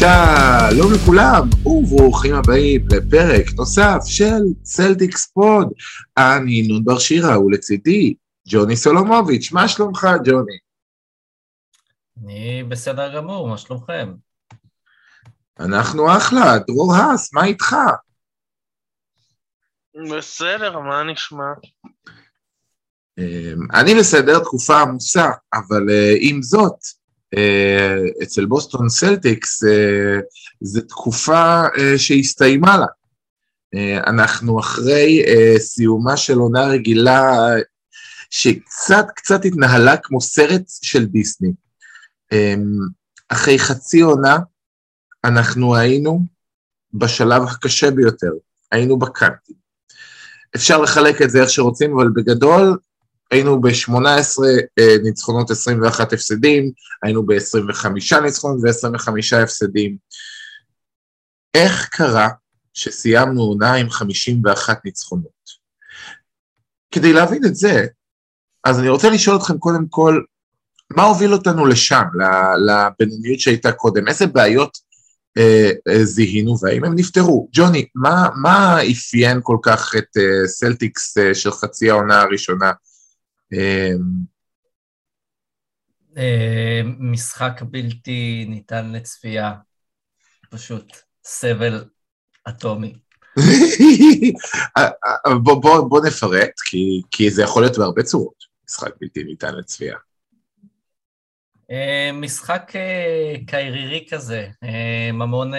שלום לכולם, וברוכים הבאים לפרק נוסף של סלטיקס Pod. אני נון בר שירה, ולצידי ג'וני סולומוביץ'. מה שלומך, ג'וני? אני בסדר גמור, מה שלומכם? אנחנו אחלה, דרור האס, מה איתך? בסדר, מה נשמע? אמ, אני בסדר, תקופה עמוסה, אבל אה, עם זאת, אצל בוסטון סלטיקס אה, זו תקופה שהסתיימה לה. אנחנו אחרי סיומה של עונה רגילה שקצת קצת התנהלה כמו סרט של דיסני. אמ, אחרי חצי עונה אנחנו היינו בשלב הקשה ביותר, היינו בקאנטים. אפשר לחלק את זה איך שרוצים, אבל בגדול היינו ב-18 אה, ניצחונות, 21 הפסדים, היינו ב-25 ניצחונות ו-25 הפסדים. איך קרה שסיימנו עונה עם 51 ניצחונות? כדי להבין את זה, אז אני רוצה לשאול אתכם קודם כל, מה הוביל אותנו לשם, לבינוניות שהייתה קודם? איזה בעיות אה, אה, זיהינו והאם הם נפתרו? ג'וני, מה, מה אפיין כל כך את אה, סלטיקס אה, של חצי העונה הראשונה? אה, אה, משחק בלתי ניתן לצפייה, פשוט סבל אטומי. בוא, בוא, בוא נפרט, כי, כי זה יכול להיות בהרבה צורות, משחק בלתי ניתן לצפייה. אה, משחק אה, קיירי כזה, המון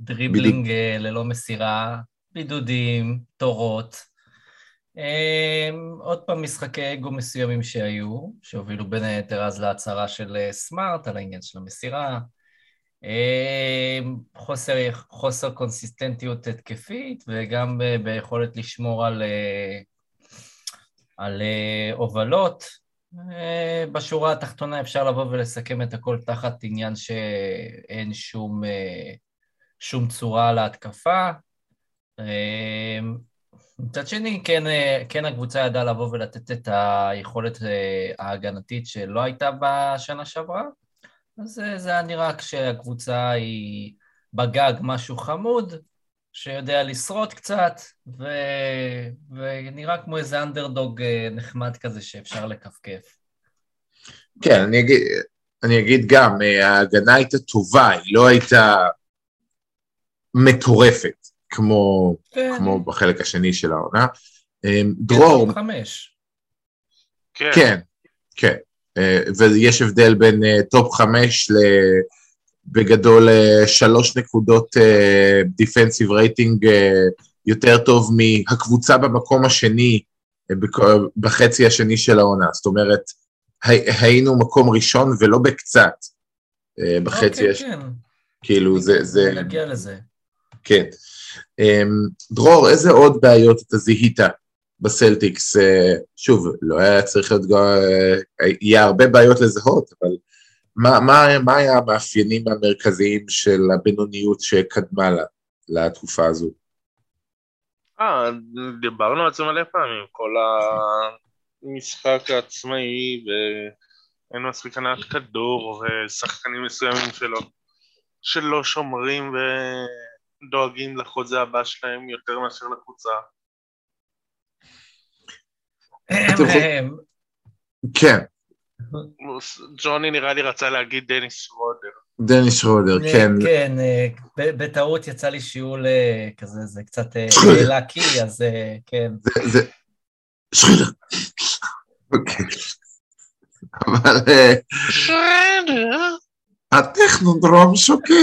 dribbling ללא מסירה, בידודים, תורות. עוד פעם משחקי אגו מסוימים שהיו, שהובילו בין היתר אז להצהרה של סמארט על העניין של המסירה. חוסר, חוסר קונסיסטנטיות התקפית וגם ביכולת לשמור על, על הובלות. אה, בשורה התחתונה אפשר לבוא ולסכם את הכל תחת עניין שאין שום, אה, שום צורה להתקפה. אה, מצד שני, כן, כן הקבוצה ידעה לבוא ולתת את היכולת ההגנתית שלא הייתה בשנה שעברה, אז זה היה נראה כשהקבוצה היא בגג משהו חמוד, שיודע לשרוד קצת, ו... ונראה כמו איזה אנדרדוג אה, נחמד כזה שאפשר לכפכף. כן, אני אגיד, אני אגיד גם, אה, ההגנה הייתה טובה, היא לא הייתה מטורפת, כמו, כן. כמו בחלק השני של העונה. אה, דרור... חמש. כן. כן, כן. ויש הבדל בין top חמש ל... בגדול אה, שלוש נקודות defensive אה, רייטינג אה, יותר טוב מהקבוצה במקום השני בחצי השני של העונה. זאת אומרת, היינו מקום ראשון ולא בקצת בחצי אוקיי, השני. כן. כאילו זה... זה... נגיע לזה. כן. אמ, דרור, איזה עוד בעיות אתה זיהית בסלטיקס? שוב, לא היה צריך להיות... יהיה הרבה בעיות לזהות, אבל מה, מה, מה היה המאפיינים המרכזיים של הבינוניות שקדמה לה, לתקופה הזו? אה, דיברנו על זה מלא פעמים, כל המשחק העצמאי ואין מספיק הנעת כדור ושחקנים מסוימים שלו שלא שומרים ודואגים לחוזה הבא שלהם יותר מאשר לקבוצה. כן, ג'וני נראה לי רצה להגיד דניס שרודר. דניס שרודר, אה, כן. כן, אה, בטעות יצא לי שיעול אה, כזה, זה קצת לקי, אז כן. זה... שרודר. אוקיי. אבל... שרודר. הטכנודרום שוקע.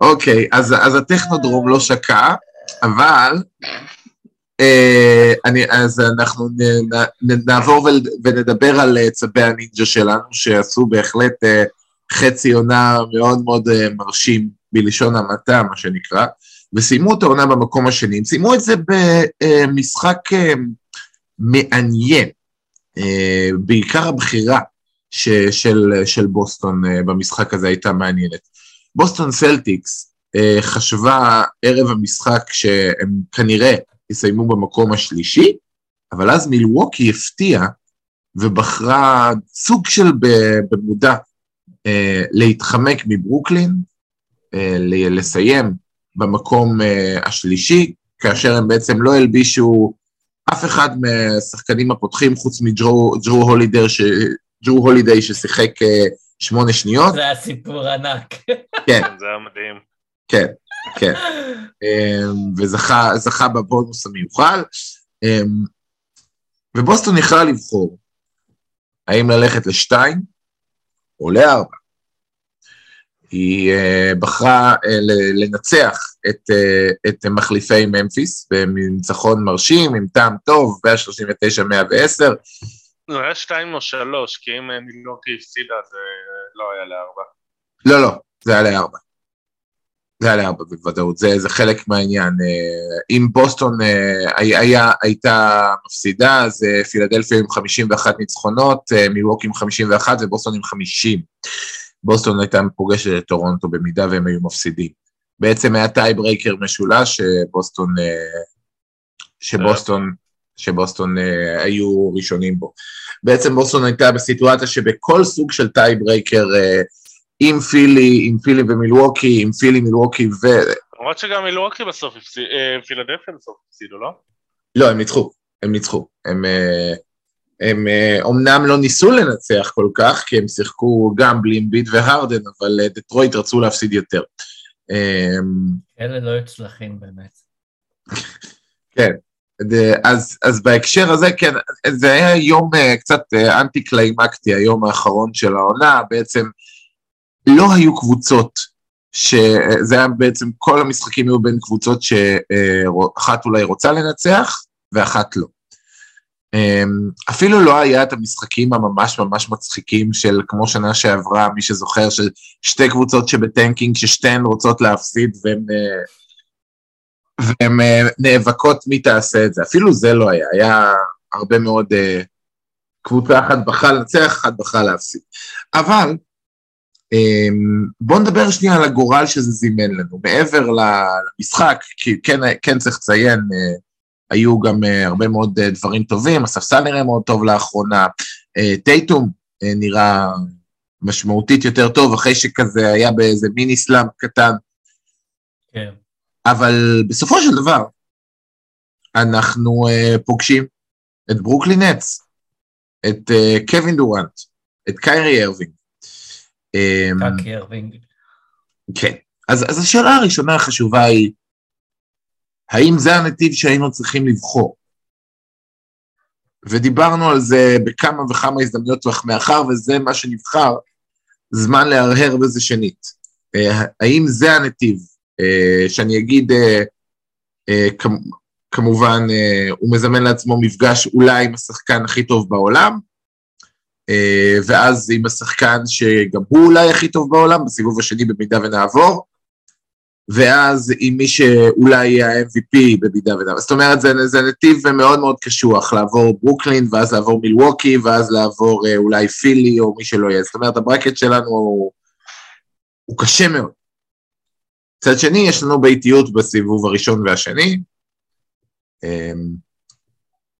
אוקיי, אז הטכנודרום לא שקע, אבל אה, אני, אז אנחנו נ, נ, נעבור ונדבר על אה, צבי הנינג'ה שלנו, שעשו בהחלט אה, חצי עונה מאוד מאוד מרשים, בלשון המעטה, מה שנקרא, וסיימו את העונה במקום השני. הם סיימו את זה במשחק מעניין, בעיקר הבחירה ש, של, של בוסטון במשחק הזה הייתה מעניינת. בוסטון סלטיקס חשבה ערב המשחק שהם כנראה יסיימו במקום השלישי, אבל אז מילווקי הפתיע ובחרה סוג של במודע אה, להתחמק מברוקלין, אה, לסיים במקום אה, השלישי, כאשר הם בעצם לא הלבישו אף אחד מהשחקנים הפותחים חוץ מג'רו הולידר, ש... ג'רו הולידיי ששיחק שמונה שניות. זה היה סיפור ענק. כן. זה היה מדהים. כן, כן. וזכה בבונוס המיוחל. ובוסטון יכלה לבחור האם ללכת לשתיים או לארבע. היא uh, בחרה uh, לנצח את, uh, את מחליפי ממפיס בניצחון מרשים עם טעם טוב, 139-110. זה היה שתיים או שלוש, כי אם מילוקי הפסידה זה לא היה לארבע. לא, לא, זה היה לארבע. זה היה לארבע בוודאות, זה, זה חלק מהעניין. אם בוסטון היה, הייתה מפסידה, אז פילדלפיה עם 51 ניצחונות, מילווקי עם 51 ובוסטון עם 50. בוסטון הייתה פוגשת את טורונטו במידה והם היו מפסידים. בעצם היה tiebreaker משולש שבוסטון, שבוסטון, שבוסטון היו ראשונים בו. בעצם בוסטון הייתה בסיטואציה שבכל סוג של tiebreaker, עם פילי, עם פילי ומילווקי, עם פילי, מילווקי ו... למרות שגם מילווקי בסוף הפסידו, פילדלפיה בסוף הפסידו, לא? לא, הם ניצחו, הם ניצחו. הם, הם אומנם לא ניסו לנצח כל כך, כי הם שיחקו גם בלי אמביט והרדן, אבל דטרויט רצו להפסיד יותר. אלה לא יצלחים באמת. כן, אז, אז בהקשר הזה, כן, זה היה יום קצת אנטי קליימקטי, היום האחרון של העונה, בעצם לא היו קבוצות, שזה היה בעצם, כל המשחקים היו בין קבוצות שאחת אולי רוצה לנצח ואחת לא. אפילו לא היה את המשחקים הממש ממש מצחיקים של כמו שנה שעברה, מי שזוכר, של שתי קבוצות שבטנקינג, ששתיהן רוצות להפסיד והן, והן נאבקות מי תעשה את זה, אפילו זה לא היה, היה הרבה מאוד, קבוצה אחת בחרה לנצח, אחת בחרה להפסיד. אבל בואו נדבר שנייה על הגורל שזה זימן לנו, מעבר למשחק, כי כן, כן צריך לציין, היו גם הרבה מאוד דברים טובים, הספסל נראה מאוד טוב לאחרונה, טייטום נראה משמעותית יותר טוב, אחרי שכזה היה באיזה מיני סלאמפ קטן. כן. אבל בסופו של דבר, אנחנו אה, פוגשים את ברוקלין נטס, את אה, קווין דורנט, את קיירי ארווינג. קיירי ארווינג. כן. אז, אז השאלה הראשונה החשובה היא, האם זה הנתיב שהיינו צריכים לבחור? ודיברנו על זה בכמה וכמה הזדמנויות, מאחר וזה מה שנבחר, זמן להרהר בזה שנית. האם זה הנתיב? שאני אגיד, כמובן, הוא מזמן לעצמו מפגש אולי עם השחקן הכי טוב בעולם, ואז עם השחקן שגם הוא אולי הכי טוב בעולם, בסיבוב השני במידה ונעבור, ואז עם מי שאולי יהיה ה-MVP במידה ונעבור. זאת אומרת, זה, זה נתיב מאוד מאוד קשוח, לעבור ברוקלין, ואז לעבור מילווקי, ואז לעבור אה, אולי פילי, או מי שלא יהיה. זאת אומרת, הברקט שלנו הוא, הוא קשה מאוד. מצד שני, יש לנו באיטיות בסיבוב הראשון והשני.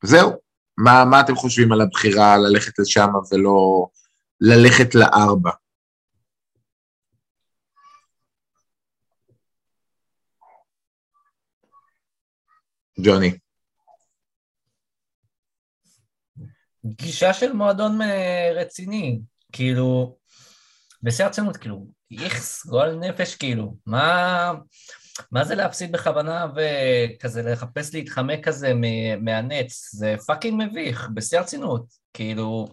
זהו. מה, מה אתם חושבים על הבחירה ללכת לשם ולא ללכת לארבע? ג'וני. גישה של מועדון רציני, כאילו, בשיא הרצינות, כאילו, איכס, גועל נפש, כאילו, מה, מה זה להפסיד בכוונה וכזה לחפש להתחמק כזה מהנטס? זה fucking מביך, בשיא הרצינות, כאילו,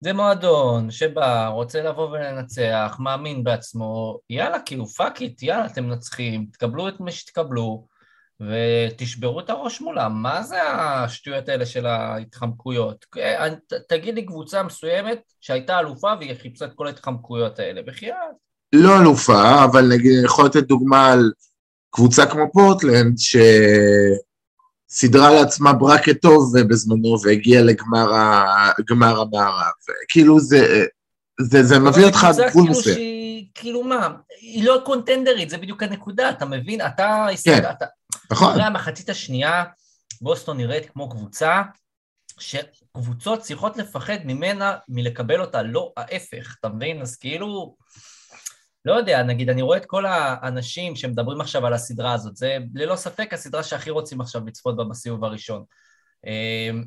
זה מועדון שבא, רוצה לבוא ולנצח, מאמין בעצמו, יאללה, כאילו, fuck it, יאללה, אתם מנצחים, תקבלו את מה שתקבלו, ותשברו את הראש מולם. מה זה השטויות האלה של ההתחמקויות? תגיד לי קבוצה מסוימת שהייתה אלופה והיא חיפשה את כל ההתחמקויות האלה, בחייאת. לא אלופה, אבל נגיד, אני יכול לתת דוגמה על קבוצה כמו פורטלנד, שסידרה לעצמה ברקט טוב בזמנו והגיעה לגמר המערב. כאילו זה, זה, זה מביא אותך עד גבול כאילו מסוים. כאילו מה, היא לא קונטנדרית, זה בדיוק הנקודה, אתה מבין? אתה... כן, אתה... נכון. אחרי המחצית השנייה, בוסטון נראית כמו קבוצה שקבוצות צריכות לפחד ממנה מלקבל אותה, לא ההפך, אתה מבין? אז כאילו, לא יודע, נגיד, אני רואה את כל האנשים שמדברים עכשיו על הסדרה הזאת, זה ללא ספק הסדרה שהכי רוצים עכשיו לצפות בה בסיבוב הראשון. אמ,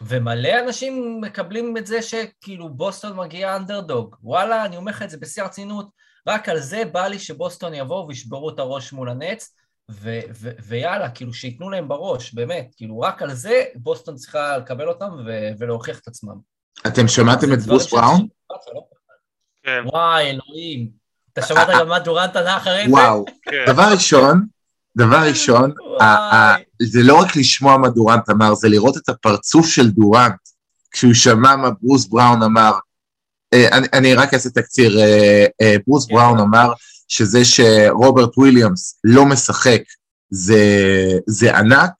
ומלא אנשים מקבלים את זה שכאילו בוסטון מגיע אנדרדוג. וואלה, אני אומר לך את זה בשיא הרצינות, רק על זה בא לי שבוסטון יבואו וישברו את הראש מול הנץ, ו- ו- ויאללה, כאילו שייתנו להם בראש, באמת, כאילו רק על זה בוסטון צריכה לקבל אותם ו- ולהוכיח את עצמם. אתם שמעתם את ברוס בראון? כן. וואי, אלוהים. אתה שמעת גם מה דורנט ענה אחרי זה? וואו. כן. דבר ראשון, דבר ראשון, זה לא רק לשמוע מה דורנט אמר, זה לראות את הפרצוף של דורנט כשהוא שמע מה ברוס בראון אמר. אה, אני רק אעשה תקציר, אה, אה, ברוס כן. בראון אמר שזה שרוברט וויליאמס לא משחק זה ענק,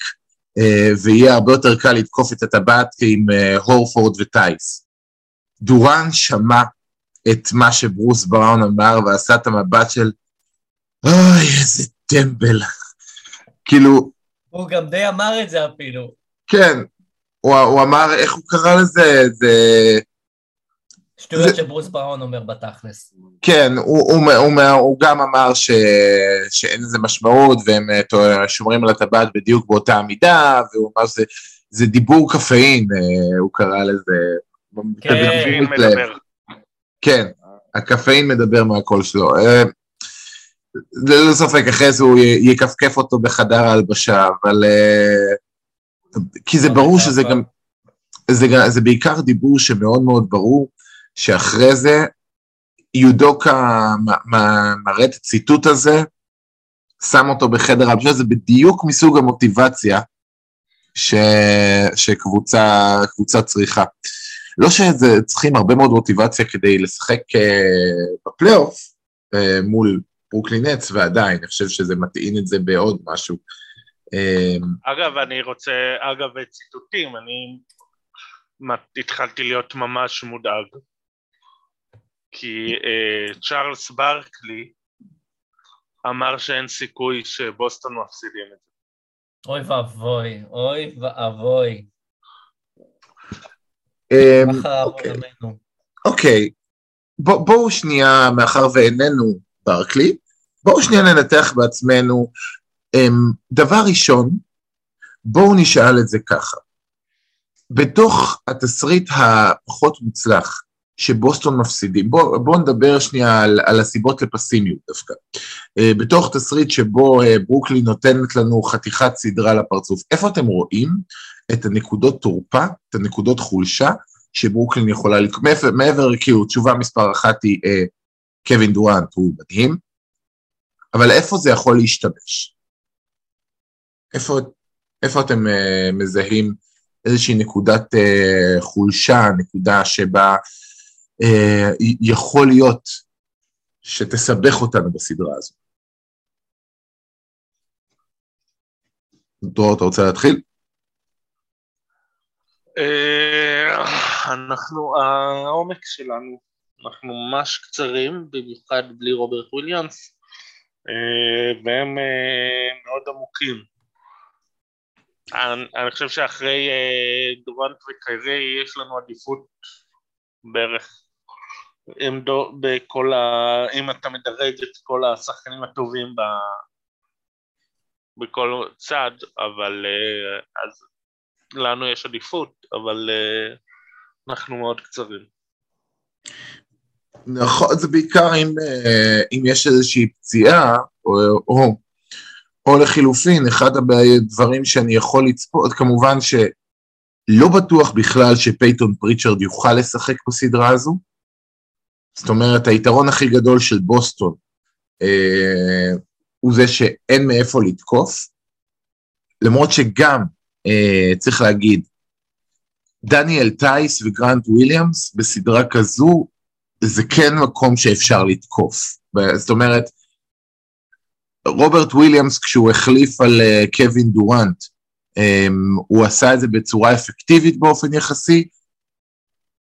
ויהיה הרבה יותר קל לתקוף את הטבעת עם הורפורד וטייס. דורן שמע את מה שברוס בראון אמר ועשה את המבט של אוי, איזה טמבל. כאילו... הוא גם די אמר את זה אפילו. כן, הוא, הוא אמר, איך הוא קרא לזה? זה... שטויות זה... שברוס בראון אומר בתכלס. כן, הוא, הוא, הוא, הוא, הוא גם אמר ש, שאין לזה משמעות והם אה, שומרים על הטבעת בדיוק באותה המידה, והוא אמר שזה זה דיבור קפאין, אה, הוא קרא לזה. כן, מדבר. כן, הקפאין מדבר מהקול שלו. אה, ללא ספק, אחרי זה הוא יכפכף אותו בחדר ההלבשה, אבל... כי זה ברור שזה גם... זה, זה בעיקר דיבור שמאוד מאוד ברור, שאחרי זה יודוקה מראה את הציטוט הזה, שם אותו בחדר ההלבשה, זה בדיוק מסוג המוטיבציה ש, שקבוצה צריכה. לא שצריכים הרבה מאוד מוטיבציה כדי לשחק uh, בפלייאוף uh, מול ברוקלין ועדיין, אני חושב שזה מטעין את זה בעוד משהו. Uh, אגב, אני רוצה, אגב, ציטוטים, אני התחלתי להיות ממש מודאג, כי uh, צ'ארלס ברקלי אמר שאין סיכוי שבוסטון מפסידים את זה. אוי ואבוי, אוי ואבוי. אמ, אוקיי. אוקיי, בואו שנייה, מאחר ואיננו ברקלי, בואו שנייה ננתח בעצמנו. אמ, דבר ראשון, בואו נשאל את זה ככה. בתוך התסריט הפחות מוצלח שבוסטון מפסידים, בואו בוא נדבר שנייה על, על הסיבות לפסימיות דווקא. Uh, בתוך תסריט שבו uh, ברוקלי נותנת לנו חתיכת סדרה לפרצוף, איפה אתם רואים את הנקודות תורפה, את הנקודות חולשה, שברוקלין יכולה לקרוא, מעבר, מעבר כאילו תשובה מספר אחת היא אה, קווין דורנט הוא מדהים, אבל איפה זה יכול להשתמש? איפה, איפה אתם אה, מזהים איזושהי נקודת אה, חולשה, נקודה שבה יכול להיות שתסבך אותנו בסדרה הזו? דרור, אתה רוצה להתחיל? אה, אנחנו, העומק שלנו, אנחנו ממש קצרים, במיוחד בלי רוברט וויליאמס, אה, והם אה, מאוד עמוקים. אני, אני חושב שאחרי דורנט וקיירי יש לנו עדיפות בערך עמדו, בכל ה... אם אתה מדרג את כל השחקנים הטובים ב... בכל צד, אבל אז לנו יש עדיפות, אבל אה, אנחנו מאוד קצרים. נכון, זה בעיקר אם, אה, אם יש איזושהי פציעה, או, או, או לחילופין, אחד הדברים שאני יכול לצפות, כמובן שלא בטוח בכלל שפייתון פריצ'רד יוכל לשחק בסדרה הזו. זאת אומרת, היתרון הכי גדול של בוסטון אה, הוא זה שאין מאיפה לתקוף, למרות שגם אה, צריך להגיד, דניאל טייס וגרנט וויליאמס בסדרה כזו, זה כן מקום שאפשר לתקוף. זאת אומרת, רוברט וויליאמס כשהוא החליף על אה, קווין דורנט, אמ, הוא עשה את זה בצורה אפקטיבית באופן יחסי.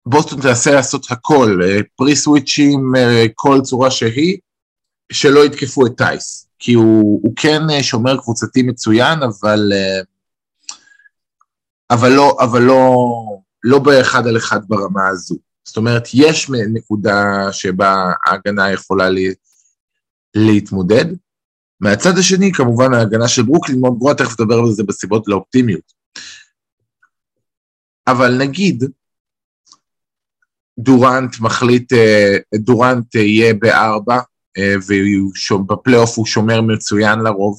בוסטון תנסה לעשות הכל, אה, pre-switch ים, אה, כל צורה שהיא, שלא יתקפו את טייס. כי הוא, הוא כן uh, שומר קבוצתי מצוין, אבל אבל לא, אבל לא, לא באחד על אחד ברמה הזו. זאת אומרת, יש נקודה שבה ההגנה יכולה לי, להתמודד. מהצד השני, כמובן ההגנה של ברוקלין מאוד גרועה, תכף נדבר על זה בסיבות לאופטימיות. אבל נגיד, דורנט מחליט, אה, דורנט יהיה בארבע, אה, ובפלייאוף הוא שומר מצוין לרוב,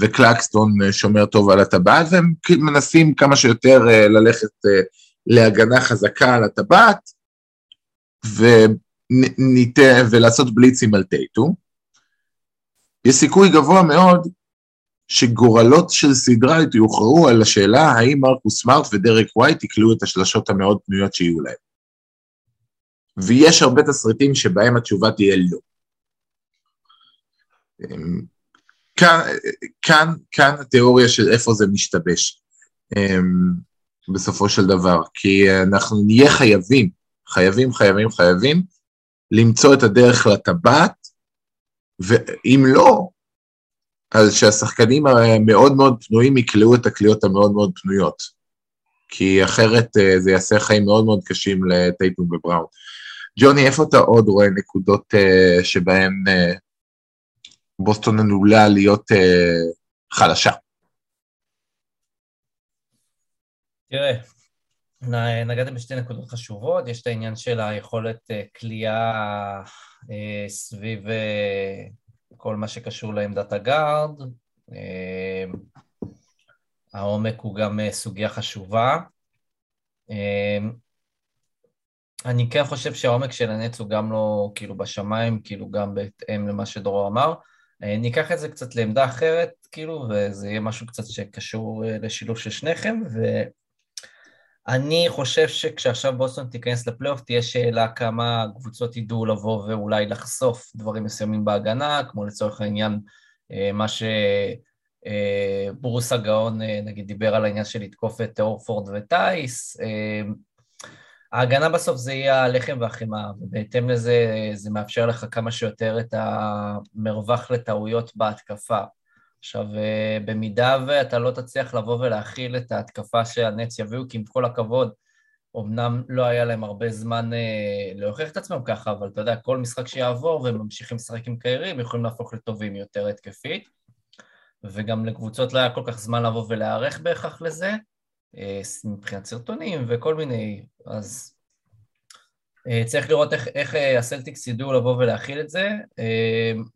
וקלקסטון אה, שומר טוב על הטבעת, והם מנסים כמה שיותר ללכת להגנה חזקה על הטבעת, וניתן, ולעשות בליצים על טייטום. יש סיכוי גבוה מאוד שגורלות של סדרה יוכרעו על השאלה האם מרקוס סמארט ודרק ווייט יקלעו את השלשות המאוד פנויות שיהיו להם. ויש הרבה תסריטים שבהם התשובה תהיה לא. אמ, כאן, כאן, כאן התיאוריה של איפה זה משתבש אמ, בסופו של דבר, כי אנחנו נהיה חייבים, חייבים, חייבים, חייבים למצוא את הדרך לטבעת, ואם לא, אז שהשחקנים המאוד מאוד פנויים יקלעו את הקליעות המאוד מאוד פנויות, כי אחרת אה, זה יעשה חיים מאוד מאוד קשים לטייטום ובראון. ג'וני, איפה אתה עוד רואה נקודות uh, שבהן uh, בוסטון עלולה להיות uh, חלשה? תראה, נגעתם בשתי נקודות חשובות, יש את העניין של היכולת כליאה סביב כל מה שקשור לעמדת הגארד, העומק הוא גם סוגיה חשובה. אני כן חושב שהעומק של הנץ הוא גם לא כאילו בשמיים, כאילו גם בהתאם למה שדורו אמר. אה, ניקח את זה קצת לעמדה אחרת, כאילו, וזה יהיה משהו קצת שקשור אה, לשילוב של שניכם, ואני חושב שכשעכשיו בוסטון תיכנס לפלייאוף, תהיה שאלה כמה קבוצות ידעו לבוא ואולי לחשוף דברים מסוימים בהגנה, כמו לצורך העניין אה, מה שברוס הגאון נגיד דיבר על העניין של לתקוף את אורפורד וטייס, ההגנה בסוף זה יהיה הלחם והחמאה, ובהתאם לזה זה מאפשר לך כמה שיותר את המרווח לטעויות בהתקפה. עכשיו, אה, במידה ואתה לא תצליח לבוא ולהכיל את ההתקפה שהנץ יביאו, כי עם כל הכבוד, אמנם לא היה להם הרבה זמן אה, להוכיח את עצמם ככה, אבל אתה יודע, כל משחק שיעבור והם ממשיכים לשחק עם קיירי, הם יכולים להפוך לטובים יותר התקפית, וגם לקבוצות לא היה כל כך זמן לבוא ולהיערך בהכרח לזה. אה, מבחינת סרטונים וכל מיני, אז אה, צריך לראות איך, איך אה, הסלטיקס ידעו לבוא ולהכיל את זה.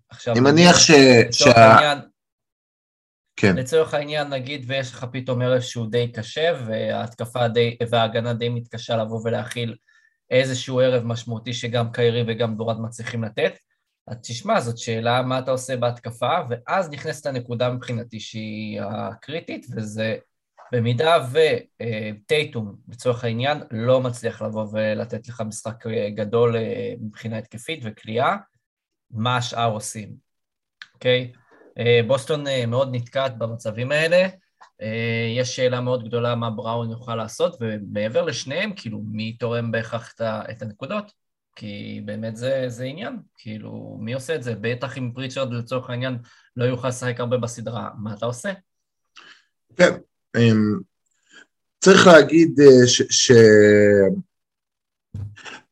עכשיו, אני מניח ש... לצורך שה... העניין, כן. לצורך העניין, נגיד, ויש לך פתאום ערב שהוא די קשה, וההתקפה די, וההגנה די מתקשה לבוא ולהכיל איזשהו ערב משמעותי שגם קיירי וגם דורד מצליחים לתת. אז תשמע, זאת שאלה מה אתה עושה בהתקפה, ואז נכנסת הנקודה מבחינתי שהיא הקריטית, וזה במידה וטייטום, לצורך העניין, לא מצליח לבוא ולתת לך משחק אה, גדול אה, מבחינה התקפית וכליאה, מה השאר עושים, אוקיי? אה, בוסטון מאוד נתקעת במצבים האלה, יש שאלה מאוד גדולה מה בראון יוכל לעשות, ומעבר לשניהם, כאילו, מי תורם בהכרח את הנקודות? כי באמת זה, זה עניין, כאילו, מי עושה את זה? בטח אם פריצ'רד לצורך העניין לא יוכל לשחק הרבה בסדרה, מה אתה עושה? כן, צריך להגיד אה,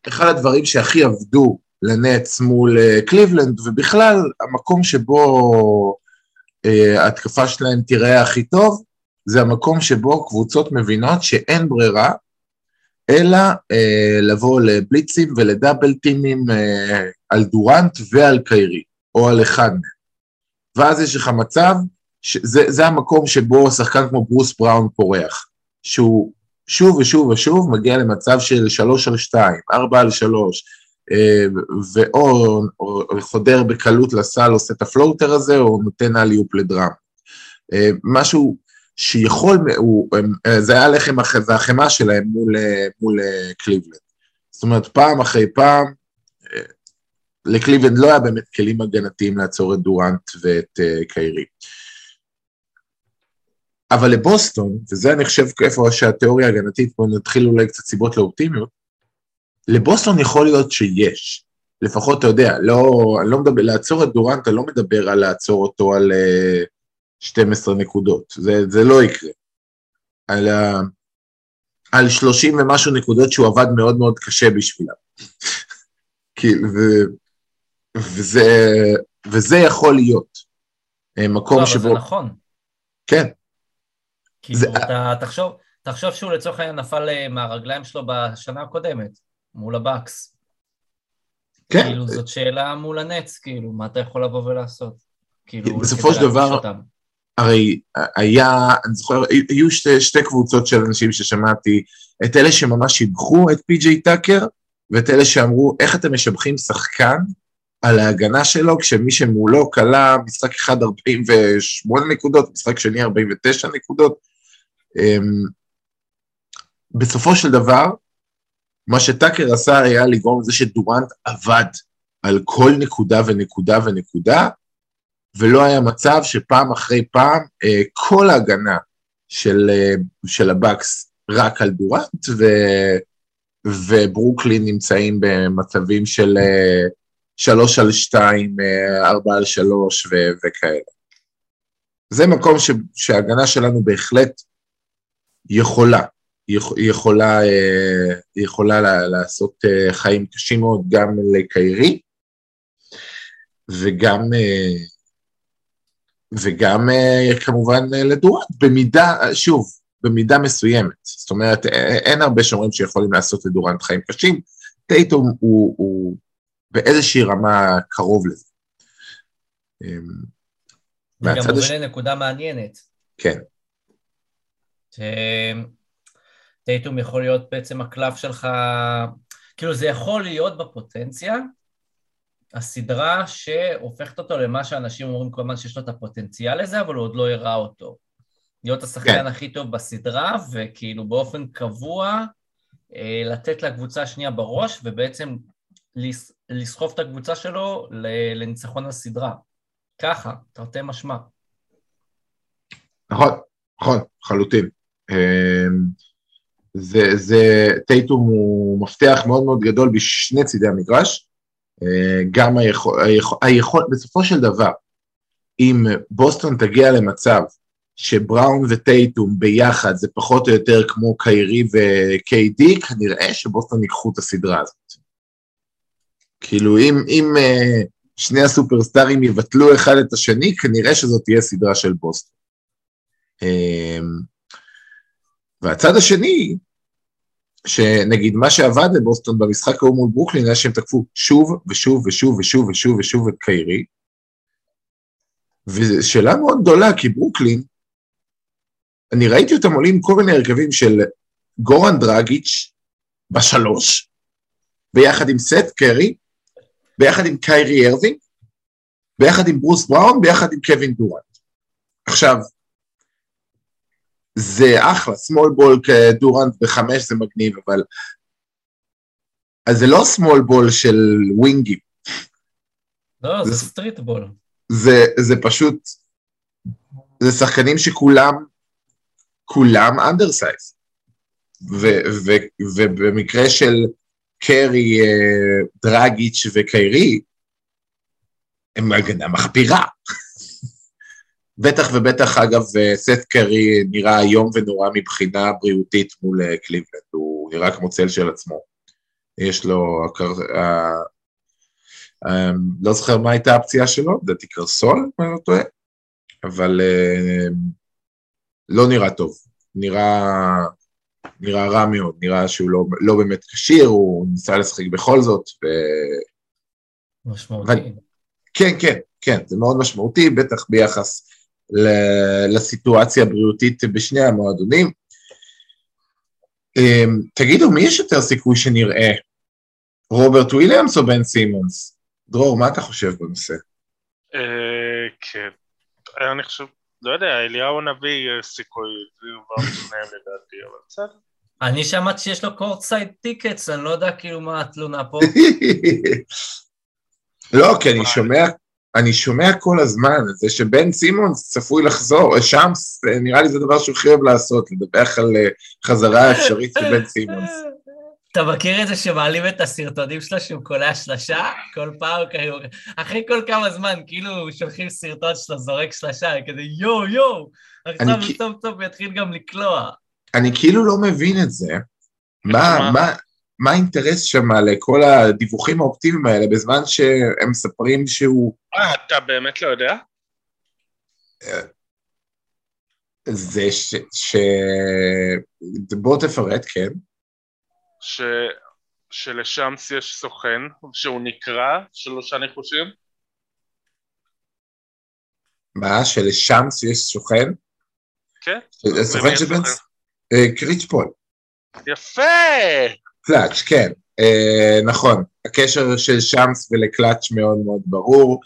שאחד הדברים שהכי עבדו לנץ מול אה, קליבלנד, ובכלל המקום שבו אה, ההתקפה שלהם תיראה הכי טוב, זה המקום שבו קבוצות מבינות שאין ברירה, אלא אה, לבוא לבליצים ול double team ים אה, על דורנט ועל קיירי, או על אחד מהם. ואז יש לך מצב זה, זה המקום שבו שחקן כמו ברוס בראון פורח, שהוא שוב ושוב ושוב מגיע למצב של שלוש על שתיים, ארבע על שלוש, אה, ואו חודר בקלות לסל, עושה את ה floater הזה, או נותן alley-oop לדראם. אה, משהו שיכול, הוא, אה, זה היה הלחם והחמאה שלהם מול, מול קליבלנד. זאת אומרת, פעם אחרי פעם, לקליבלנד לא היה באמת כלים הגנתיים לעצור את דורנט ואת קיירי. אבל לבוסטון, וזה אני חושב איפה שהתיאוריה ההגנתית, בואו נתחיל אולי קצת סיבות לאופטימיות, לבוסטון יכול להיות שיש. לפחות, אתה יודע, לא, אני לא מדבר, לעצור את דורנט, אני לא מדבר על לעצור אותו על uh, אה, 12 נקודות, זה, זה לא יקרה. על, uh, על 30 ומשהו נקודות שהוא עבד מאוד מאוד קשה בשבילם. כאילו, ו- וזה, וזה יכול להיות אה, מקום לא, שבו... אבל זה נכון. כן, כאילו, זה- אתה תחשוב, תחשוב שהוא לצורך העניין נפל אה, מהרגליים שלו בשנה הקודמת, מול הבאקס. כן. כאילו, זאת שאלה מול הנץ, כאילו, מה אתה יכול לבוא ולעשות? כאילו, בסופו של דבר- אותם. הרי היה, אני זוכר, היו שתי, שתי קבוצות של אנשים ששמעתי, את אלה שממש שיבחו את פי.ג'יי טאקר, ואת אלה שאמרו, איך אתם משבחים שחקן על ההגנה שלו, כשמי שמולו כלה משחק אחד 48 נקודות, משחק שני 49 נקודות. אמ, בסופו של דבר, מה שטאקר עשה היה לגרום לזה שדורנט עבד על כל נקודה ונקודה ונקודה, ולא היה מצב שפעם אחרי פעם אה, כל ההגנה של, אה, של הבאקס רק על דורנט, ו, וברוקלין נמצאים במצבים של אה, שלוש על שתיים, אה, ארבע על שלוש ו, וכאלה. זה מקום ש, שההגנה שלנו בהחלט יכולה, יכ- יכולה, אה, יכולה לה- לעשות אה, חיים קשים מאוד גם לקיירי, וגם, וגם כמובן לדורנט, במידה, שוב, במידה מסוימת. זאת אומרת, אין הרבה שאומרים שיכולים לעשות לדורנט חיים קשים, טייטום הוא, הוא באיזושהי רמה קרוב לזה. אה, זה גם מוביל הש... לנקודה מעניינת. כן, טייטום יכול להיות בעצם הקלף שלך, כאילו זה יכול להיות בפוטנציה, הסדרה שהופכת אותו למה שאנשים אומרים כל הזמן שיש לו את הפוטנציאל לזה, אבל הוא עוד לא הראה אותו. להיות השחקן כן. הכי טוב בסדרה, וכאילו באופן קבוע אה, לתת לקבוצה השנייה בראש, ובעצם לסחוב את הקבוצה שלו לניצחון הסדרה. ככה, תרתי משמע. נכון, נכון, לחלוטין. אמ, זה, זה, טייטום הוא מפתח מאוד מאוד גדול בשני צידי המגרש. אה, גם היכול, היכול, היכול, בסופו של דבר, אם בוסטון תגיע למצב שבראון וטייטום ביחד זה פחות או יותר כמו קיירי וקיי-די, כנראה שבוסטון ייקחו את הסדרה הזאת. כאילו, אם, אם אה, שני הסופרסטארים יבטלו אחד את השני, כנראה שזאת תהיה סדרה של בוסטון. אמ, והצד השני, שנגיד מה שעבד לבוסטון במשחק ההוא מול ברוקלין היה שהם תקפו שוב ושוב ושוב ושוב ושוב ושוב את קיירי, ושאלה מאוד גדולה, כי ברוקלין, אני ראיתי אותם עולים כל מיני הרכבים של גורן דרגיץ' בשלוש, ביחד עם סט קרי, ביחד עם קיירי ארווינג, ביחד עם ברוס בראון, ביחד עם קווין דורנט. עכשיו, זה אחלה, small ball כשדורנט בחמש זה מגניב, אבל... אז זה לא small ball של wing ים, לא, זה זה- street ball. זה, זה פשוט... זה שחקנים שכולם, כולם undersized. ובמקרה של קרי, אה, דרגיץ' וקיירי, הם הגנה מחפירה. בטח ובטח, אגב, אה, סט קרי נראה איום ונורא מבחינה בריאותית מול אה, קליבלנד, הוא נראה כמו צל של עצמו. יש לו, לא זוכר מה הייתה הפציעה שלו, לדעתי קרסול, אם אני לא טועה, אבל לא נראה טוב, נראה, נראה רע מאוד, נראה שהוא לא, לא באמת כשיר, הוא ניסה לשחק בכל זאת, ו... משמעותי. כן, כן, כן, זה מאוד משמעותי, בטח ביחס ל- לסיטואציה הבריאותית בשני המועדונים. אמ, תגידו, מי יש יותר סיכוי שנראה? רוברט וויליאמס או בן סימונס? דרור, מה אתה חושב בנושא? אה, כן. אני חושב, לא יודע, אליהו הנביא יש סיכוי, זה כבר שניהם לדעתי, אבל בסדר. אני שמעתי שיש לו courtside tickets, אני לא יודע כאילו מה התלונה פה. לא, כי אני שומע, אני שומע כל הזמן את זה שבן סימונס צפוי לחזור, שמס, נראה לי זה דבר שהוא חייב לעשות, לדווח על אה, חזרה אפשרית של בן סימונס. אתה מכיר את זה שמעלים את הסרטונים שלו שהוא קולע שלשה? כל פעם, כאילו, אחרי כל כמה זמן, כאילו שולחים סרטון שלו זורק שלשה, כזה יואו יואו, עכשיו הוא סוף סוף יתחיל גם לקלוע. אני כאילו לא מבין את זה. מה, מה? מה, מה האינטרס שם לכל הדיווחים האופטימיים האלה בזמן שהם מספרים שהוא... אה, אתה באמת לא יודע? זה ש... ש... בוא תפרט, כן. ש... שלשמס יש סוכן, שהוא נקרא שלושה ניחושים? מה, שלשמס יש סוכן? כן. סוכן של? בנס? אה, קריץ' פול. יפה! קלאץ', כן. אה, נכון. הקשר של שמס ולקלאץ' מאוד מאוד ברור,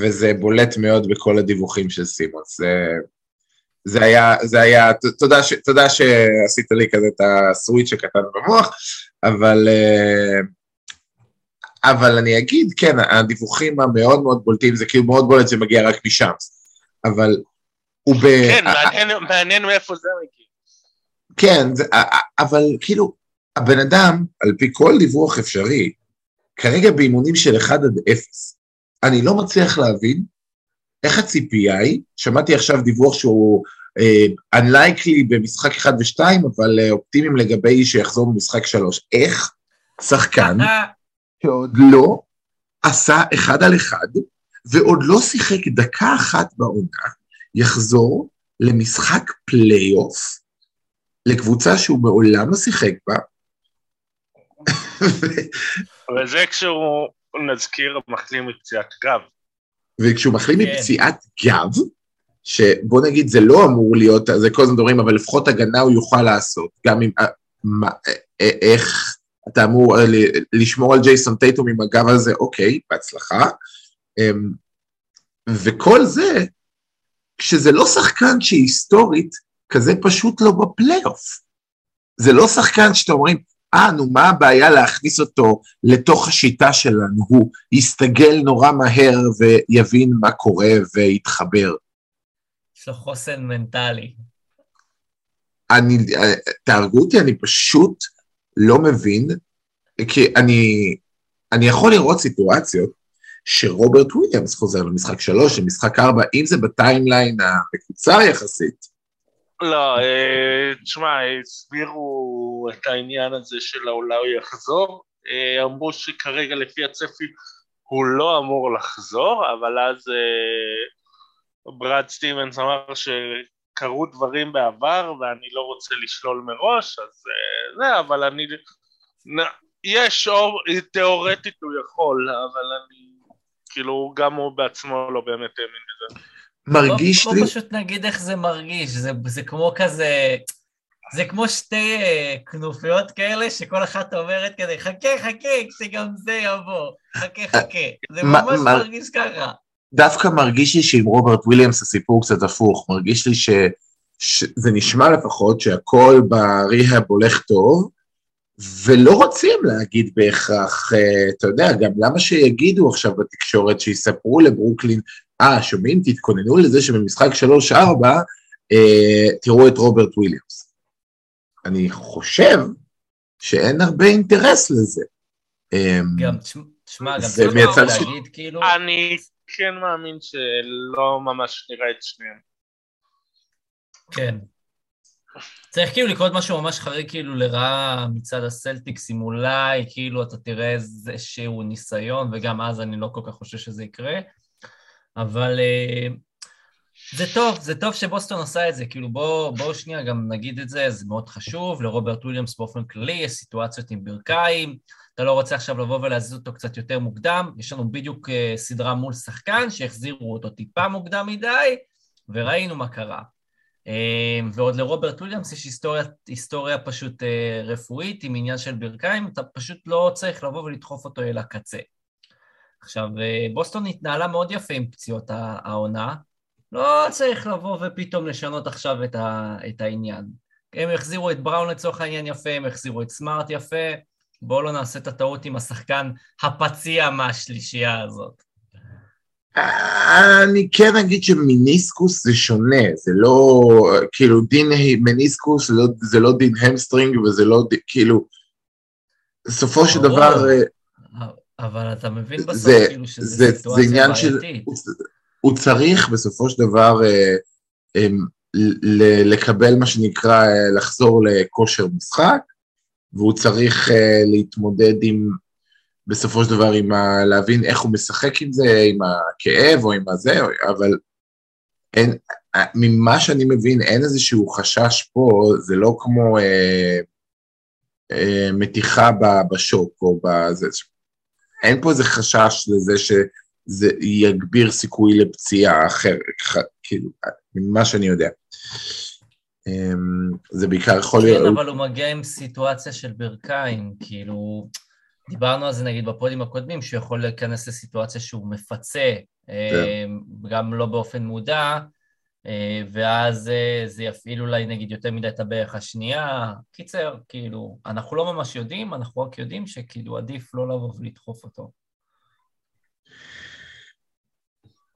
וזה בולט מאוד בכל הדיווחים של סימונס. זה, זה היה, זה היה, תודה, ש, תודה שעשית לי כזה את הסוויץ' הקטן במוח, אבל, אה, אבל אני אגיד, כן, הדיווחים המאוד מאוד בולטים, זה כאילו מאוד בולט שמגיע רק משמס, אבל הוא ב... כן, מעניין- מעניין מאיפה זה מגיע. כן, זה, א- א- אבל כאילו, הבן אדם, על פי כל דיווח אפשרי, כרגע באימונים של 1 עד 0. אני לא מצליח להבין איך הציפייה היא, שמעתי עכשיו דיווח שהוא uh, unlikely במשחק 1 ו-2, אבל uh, אופטימיים לגבי שיחזור במשחק 3. איך שחקן אה, שעוד לא עשה אחד על אחד, ועוד לא שיחק דקה אחת בעונה, יחזור למשחק פלייאוף, לקבוצה שהוא מעולם לא שיחק בה, וזה כשהוא, נזכיר, מחלים מפציעת גב. וכשהוא מחלים כן. מפציעת גב, שבוא נגיד זה לא אמור להיות, זה כל הזמן מדברים, אבל לפחות הגנה הוא יוכל לעשות, גם אם, אה, מה, אה, איך אתה אמור אה, לשמור על ג'ייסון טייטום עם הגב הזה, אוקיי, בהצלחה. אמ, וכל זה, כשזה לא שחקן שהיסטורית כזה פשוט לא בפלייאוף. זה לא שחקן שאתם אומרים, אה, נו, מה הבעיה להכניס אותו לתוך השיטה שלנו? הוא יסתגל נורא מהר ויבין מה קורה ויתחבר. יש לו חוסן מנטלי. אני, תהרגו אותי, אני פשוט לא מבין, כי אני, אני יכול לראות סיטואציות שרוברט וויליאמס חוזר למשחק שלוש, למשחק ארבע, אם זה ב timeline המקוצר יחסית, לא, אה, תשמע, הסבירו את העניין הזה של אולי יחזור, אה, אמרו שכרגע לפי הצפי הוא לא אמור לחזור, אבל אז אה, ברד סטיבנס אמר שקרו דברים בעבר ואני לא רוצה לשלול מראש, אז זה, אבל אני... יש אור, תיאורטית הוא יכול, אבל אני... כאילו, גם הוא בעצמו לא באמת האמין בזה. מרגיש בוא, לי, בוא פשוט נגיד איך זה מרגיש, זה, זה כמו כזה... זה כמו שתי uh, כנופיות כאלה שכל אחת אומרת כזה, חכה, חכה, שגם זה יבוא. חכה, חכה. זה ממש מרגיש ככה. דווקא מרגיש לי שעם רוברט וויליאמס הסיפור קצת הפוך, מרגיש לי ש, שזה נשמע לפחות שהכל בריהאב הולך טוב, ולא רוצים להגיד בהכרח, אה, אתה יודע, גם למה שיגידו עכשיו בתקשורת, שיספרו לברוקלין, אה, שומעים, תתכוננו לזה שבמשחק 3-4, אה, תראו את רוברט וויליאמס. אני חושב שאין הרבה אינטרס לזה. אה, גם, תשמע- תשמע, גם זה מייצר לבוא ש- להגיד, כאילו... אני כן מאמין שלא ממש נראה את שניהם. כן. צריך כאילו לקרות משהו ממש חריג כאילו לרעה מצד הסלטיקס, אם אולי כאילו אתה תראה איזשהו ניסיון, וגם אז אני לא כל כך חושב שזה יקרה, אבל אה, זה טוב, זה טוב שבוסטון עשה את זה, כאילו בואו בוא שנייה גם נגיד את זה, זה מאוד חשוב, לרוברט וויליאמס באופן כללי, יש סיטואציות עם ברכיים, אתה לא רוצה עכשיו לבוא ולהזיז אותו קצת יותר מוקדם, יש לנו בדיוק אה, סדרה מול שחקן שהחזירו אותו טיפה מוקדם מדי, וראינו מה קרה. אה, ועוד לרוברט וויליאמס יש היסטוריה, היסטוריה פשוט רפואית עם עניין של ברכיים, אתה פשוט לא צריך לבוא ולדחוף אותו אל הקצה. עכשיו, אה, בוסטון התנהלה מאוד יפה עם פציעות העונה, לא צריך לבוא ופתאום לשנות עכשיו את, ה, את העניין. הם החזירו את בראון לצורך העניין יפה, הם החזירו את סמארט יפה, בואו לא נעשה את הטעות עם השחקן הפציע מהשלישייה הזאת. אני כן אגיד שמיניסקוס זה שונה, זה לא, כאילו דין מניסקוס זה לא, זה לא דין hamstring וזה לא, כאילו, בסופו של. דבר, אה, אבל אתה מבין בסוף זה, כאילו זה, שזו זה סיטואציה עניין של, בעייתית. הוא, הוא צריך בסופו של דבר אה, אה, ל- לקבל מה שנקרא אה, לחזור לכושר משחק, והוא צריך אה, להתמודד עם, בסופו של דבר, עם ה... להבין איך הוא משחק עם זה, עם הכאב או עם הזה, אבל אין, אה, ממה שאני מבין, אין איזשהו חשש פה, זה לא כמו אה, אה, מתיחה בשוק או בזה. אין פה איזה חשש לזה שזה יגביר סיכוי לפציעה אחרת, כאילו, ממה שאני יודע. אמ, זה בעיקר יכול להיות... כן, אבל הוא מגיע עם סיטואציה של ברכיים, כאילו, דיברנו על זה נגיד בפודים הקודמים, שהוא יכול להיכנס לסיטואציה שהוא מפצה, כן. אמ, גם לא באופן מודע, ואז אה, זה יפעיל אולי נגיד יותר מדי את הברך השנייה. קיצר, כאילו, אנחנו לא ממש יודעים, אנחנו רק יודעים שכאילו עדיף לא לבוא ולדחוף אותו.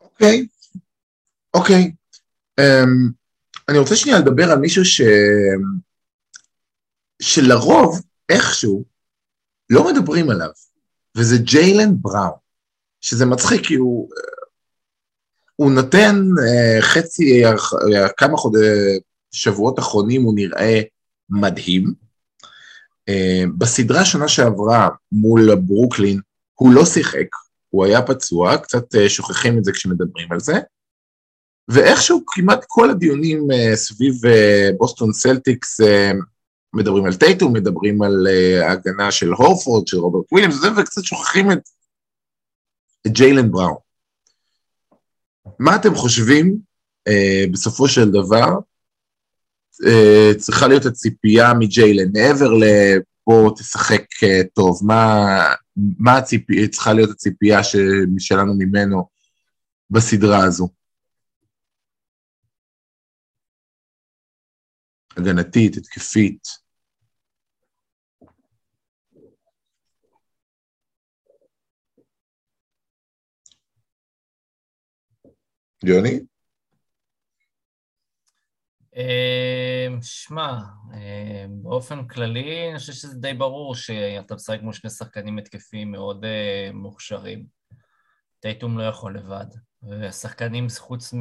אוקיי, אוקיי. Um, אני רוצה שנייה לדבר על מישהו ש... שלרוב, איכשהו, לא מדברים עליו, וזה ג'יילן בראון, שזה מצחיק כי הוא, הוא נותן uh, חצי, uh, כמה חוד... שבועות אחרונים הוא נראה מדהים. Uh, בסדרה שנה שעברה מול ברוקלין, הוא לא שיחק, הוא היה פצוע, קצת uh, שוכחים את זה כשמדברים על זה, ואיכשהו כמעט כל הדיונים uh, סביב uh, בוסטון סלטיקס uh, מדברים על טייטום, מדברים על uh, ההגנה של הורפורד, של רוברט וויליאמס וקצת שוכחים את, את ג'יילן בראון. מה אתם חושבים uh, בסופו של דבר uh, צריכה להיות הציפייה מג'יילן, מעבר לבוא תשחק uh, טוב, מה, מה הציפי, צריכה להיות הציפייה ש, שלנו ממנו בסדרה הזו? הגנתית, התקפית. יוני? אמ, שמע, אמ, באופן כללי, אני חושב שזה די ברור שאתה משחק מול שני שחקנים התקפיים מאוד אה, מוכשרים. טייטום לא יכול לבד. ושחקנים חוץ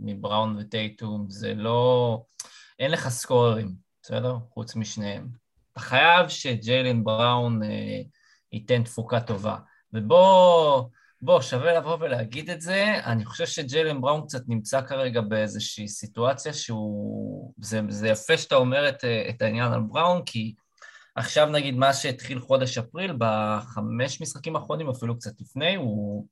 מבראון וטייטום, זה לא... אין לך סקוררים, בסדר? חוץ משניהם. אתה חייב שג'יילן בראון אה, ייתן תפוקה טובה. ובוא, בוא, שווה לבוא ולהגיד את זה. אני חושב שג'יילן בראון קצת נמצא כרגע באיזושהי סיטואציה שהוא... זה, זה יפה שאתה אומר את, את העניין על בראון, כי עכשיו נגיד מה שהתחיל חודש אפריל, בחמש משחקים האחרונים, אפילו קצת לפני, הוא...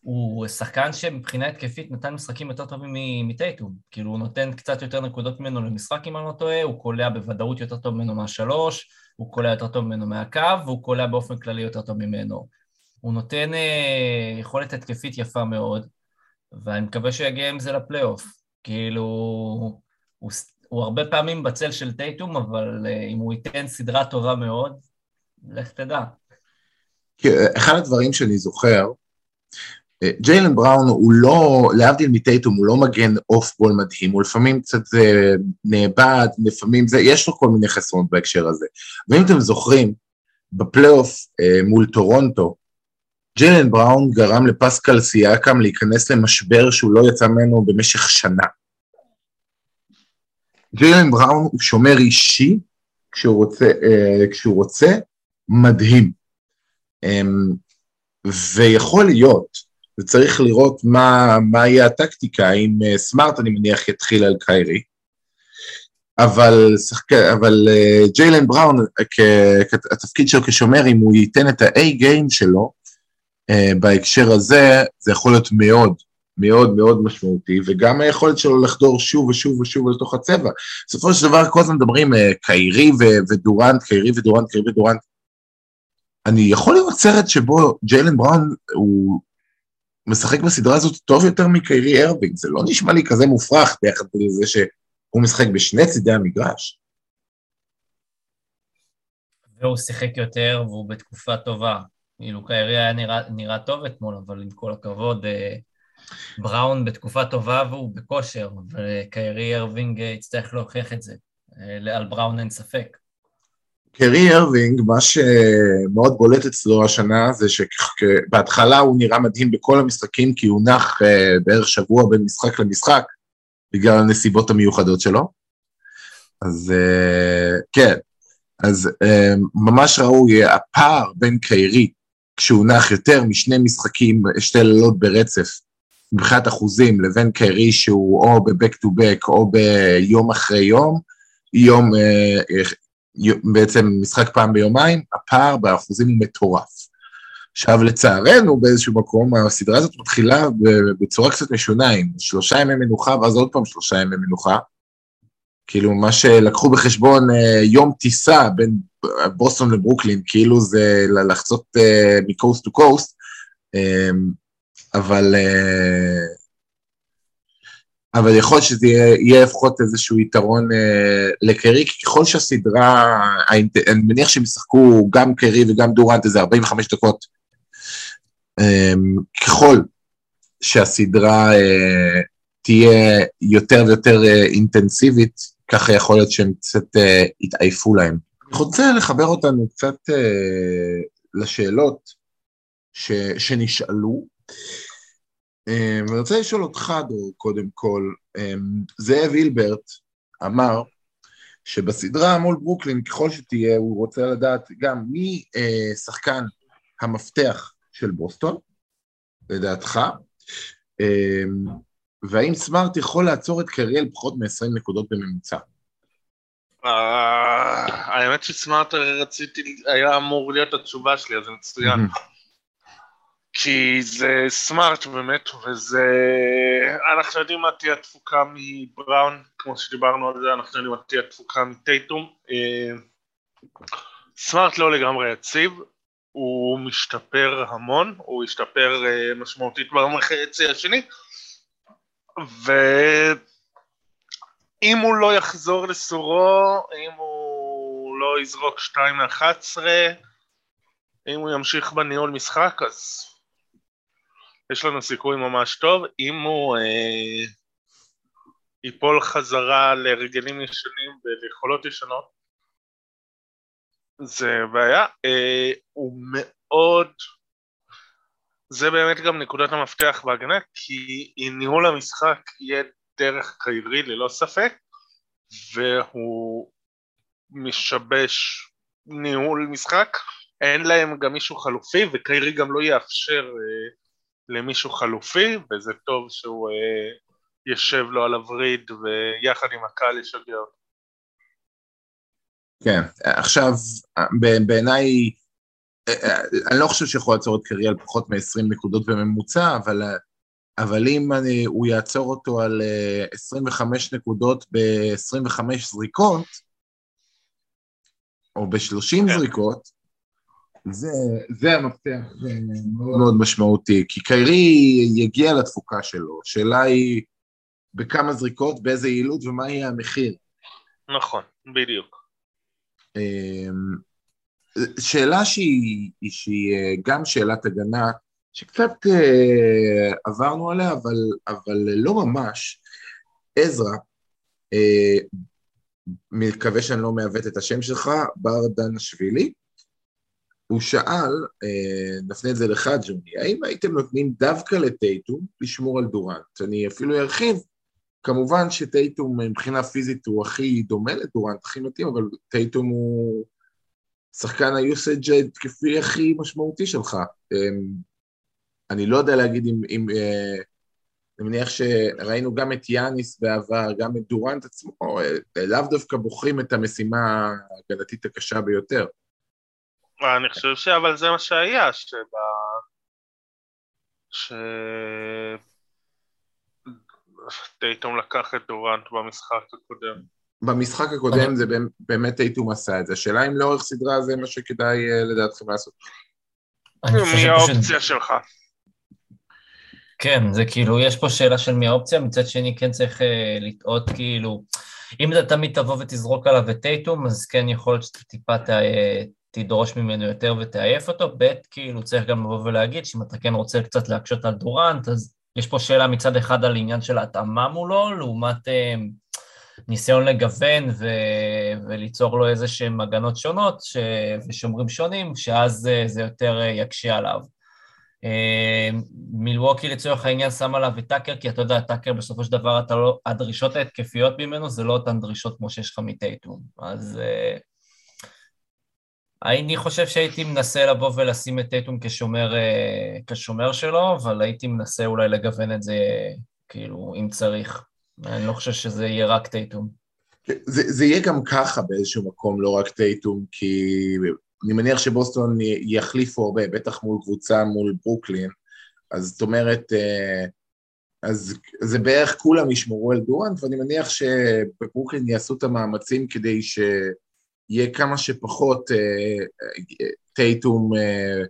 הוא שחקן שמבחינה התקפית נתן משחקים יותר טובים מטייטום. כאילו, הוא נותן קצת יותר נקודות ממנו למשחק, אם אני לא טועה, הוא קולע בוודאות יותר טוב ממנו מהשלוש, הוא קולע יותר טוב ממנו מהקו, והוא קולע באופן כללי יותר טוב ממנו. הוא נותן אה, יכולת התקפית יפה מאוד, ואני מקווה שהוא יגיע עם זה לפלייאוף. כאילו, הוא, הוא הרבה פעמים בצל של טייטום, אבל אה, אם הוא ייתן סדרה טובה מאוד, לך תדע. אחד הדברים שאני זוכר, ג'יילן בראון הוא לא, להבדיל מטייטום, הוא לא מגן off ball מדהים, הוא לפעמים קצת נאבד, לפעמים זה, יש לו כל מיני חסרונות בהקשר הזה. ואם אתם זוכרים, בפלייאוף מול טורונטו, ג'יילן בראון גרם לפסקל סיאקם להיכנס למשבר שהוא לא יצא ממנו במשך שנה. ג'יילן בראון הוא שומר אישי כשהוא רוצה, uh, כשהוא רוצה מדהים. Um, ויכול להיות וצריך לראות מה, מה יהיה הטקטיקה, אם uh, סמארט אני מניח יתחיל על קיירי, אבל, אבל uh, ג'יילן בראון, התפקיד שלו כשומר, אם הוא ייתן את ה-A-game שלו, בהקשר הזה, זה יכול להיות מאוד, מאוד מאוד משמעותי, וגם היכולת שלו לחדור שוב ושוב ושוב לתוך הצבע. בסופו של דבר כל הזמן מדברים uh, קיירי ודורנט, קיירי ודורנט, קיירי ודורנט. אני יכול לראות סרט שבו ג'יילן בראון הוא משחק בסדרה הזאת טוב יותר מקיירי ארווינג, זה לא נשמע לי כזה מופרך ביחד לזה שהוא משחק בשני צידי המגרש. והוא שיחק יותר והוא בתקופה טובה. כאילו קיירי היה נראה, נראה טוב אתמול, אבל עם כל הכבוד, אה, בראון בתקופה טובה והוא בכושר, וקיירי ארווינג אה, יצטרך להוכיח את זה. אה, על בראון אין ספק. קרי ארווינג, מה שמאוד בולט אצלו השנה זה שבהתחלה הוא נראה מדהים בכל המשחקים כי הוא נח בערך שבוע בין משחק למשחק בגלל הנסיבות המיוחדות שלו. אז כן, אז ממש ראוי, הפער בין קיירי, כשהוא נח יותר משני משחקים, שתי לילות ברצף, מבחינת אחוזים, לבין קיירי שהוא או ב-back to back או ביום אחרי יום, יום, בעצם משחק פעם ביומיים, הפער באחוזים הוא מטורף. עכשיו, לצערנו, באיזשהו מקום, הסדרה הזאת מתחילה בצורה קצת משונה, עם שלושה ימי מנוחה, ואז עוד פעם שלושה ימי מנוחה. כאילו, מה שלקחו בחשבון אה, יום טיסה בין בוסטון לברוקלין, כאילו זה לחצות מקוסט טו קוסט, אבל... אה, אבל יכול להיות שזה יהיה לפחות איזשהו יתרון אה, לקרי, כי ככל שהסדרה, אני מניח שהם ישחקו גם קרי וגם דורנט איזה 45 דקות אמ, ככל שהסדרה אה, תהיה יותר ויותר אה, אינטנסיבית, ככה יכול להיות שהם קצת אה, יתעייפו להם. אני רוצה לחבר אותנו קצת לשאלות ש, שנשאלו. אני רוצה לשאול אותך, דור, קודם כל, אמ, זאב הילברט אמר שבסדרה מול ברוקלין, ככל שתהיה, הוא רוצה לדעת גם מי שחקן המפתח של בוסטון, לדעתך, אמ, והאם סמארט יכול לעצור את קריאל פחות מ-20 נקודות בממוצע? אה, האמת שסמארט רציתי, היה אמור להיות התשובה שלי, אז זה מצוין. כי זה סמארט באמת, וזה... אנחנו יודעים מה תהיה התפוקה מבראון, כמו שדיברנו על זה, אנחנו יודעים מה תהיה התפוקה מטייטום. אה, סמארט לא לגמרי יציב, הוא משתפר המון, הוא השתפר uh, משמעותית בחצי השני, ואם הוא לא יחזור לסורו, אם הוא לא יזרוק 2 מ-11, אם הוא ימשיך בניהול משחק, אז יש לנו סיכוי ממש טוב. אם הוא uh, ייפול חזרה להרגלים ישנים וליכולות ישנות, זה בעיה, אה, הוא מאוד, זה באמת גם נקודת המפתח בהגנה, כי ניהול המשחק יהיה דרך קיירי ללא ספק, והוא משבש ניהול משחק, אין להם גם מישהו חלופי, וקיירי גם לא יאפשר אה, למישהו חלופי, וזה טוב שהוא אה, יושב לו על הווריד ויחד עם הקהל אותו. כן, עכשיו, בעיניי, אני לא חושב שיכול לעצור את קריאל פחות מ-20 נקודות בממוצע, אבל, אבל אם אני, הוא יעצור אותו על 25 נקודות ב-25 זריקות, או ב-30 כן. זריקות, זה, זה המפתח מאוד מאוד משמעותי, כי קיירי יגיע לתפוקה שלו, השאלה היא בכמה זריקות, באיזה יעילות ומה יהיה המחיר. נכון, בדיוק. אמ, שאלה שהיא, שהיא אה, גם שאלת הגנה, שקצת אה, עברנו עליה, אבל, אבל לא ממש. עזרא, אה, מקווה שאני לא מעוות את השם שלך, בר דנשווילי, הוא שאל, אה, נפנה את זה לך, ג'וני, האם הייתם נותנים דווקא לטייטום לשמור על דורנט? אני אפילו ארחיב, כמובן שטייטום מבחינה פיזית הוא הכי דומה לדורנט, הכי מתאים, אבל טייטום הוא שחקן היוסאג' ההתקפי הכי משמעותי שלך. אני לא יודע להגיד אם... אם אה, אני מניח שראינו גם את יאניס בעבר, גם את דורנט עצמו, אה, לאו דווקא בוחרים את המשימה ההגנתית הקשה ביותר. אני חושב שאבל זה מה שהיה, שב... ש... טייטום לקח את דורנט במשחק הקודם. במשחק הקודם זה באמת טייטום עשה את זה. השאלה אם לאורך סדרה זה מה שכדאי אה, לדעתכם לעשות. מי האופציה שלך? כן, זה כאילו, יש פה שאלה של מי האופציה, מצד שני כן צריך uh, לטעות כאילו, אם אתה תמיד תבוא ותזרוק עליו את טייטום, אז כן יכול להיות שאתה טיפה ת, תדרוש ממנו יותר ותעייף אותו, ב' כאילו צריך גם לבוא ולהגיד שאם אתה כן רוצה קצת להקשות על דורנט, אז יש פה שאלה מצד אחד על עניין של התאמה מולו, לעומת אה, ניסיון לגוון ו- וליצור לו איזה שהן הגנות שונות ש- ושומרים שונים, שאז אה, זה יותר אה, יקשה עליו. אה, מילווקי לצורך העניין שם עליו את טאקר, כי אתה יודע, טאקר בסופו של דבר, אתה לא, הדרישות ההתקפיות ממנו זה לא אותן דרישות כמו שיש לך מטייטום. אז uh, אני חושב שהייתי מנסה לבוא ולשים את טייטום כשומר, uh, כשומר שלו, אבל הייתי מנסה אולי לגוון את זה, כאילו, אם צריך. אני לא חושב שזה יהיה רק טייטום. זה, זה יהיה גם ככה באיזשהו מקום, לא רק טייטום, כי אני מניח שבוסטון יחליפו הרבה, בטח מול קבוצה מול ברוקלין, אז זאת אומרת, אה, אז זה בערך כולם ישמרו על דורנט, ואני מניח שבברוקלין יעשו את המאמצים כדי שיהיה כמה שפחות אה, טייטום אה,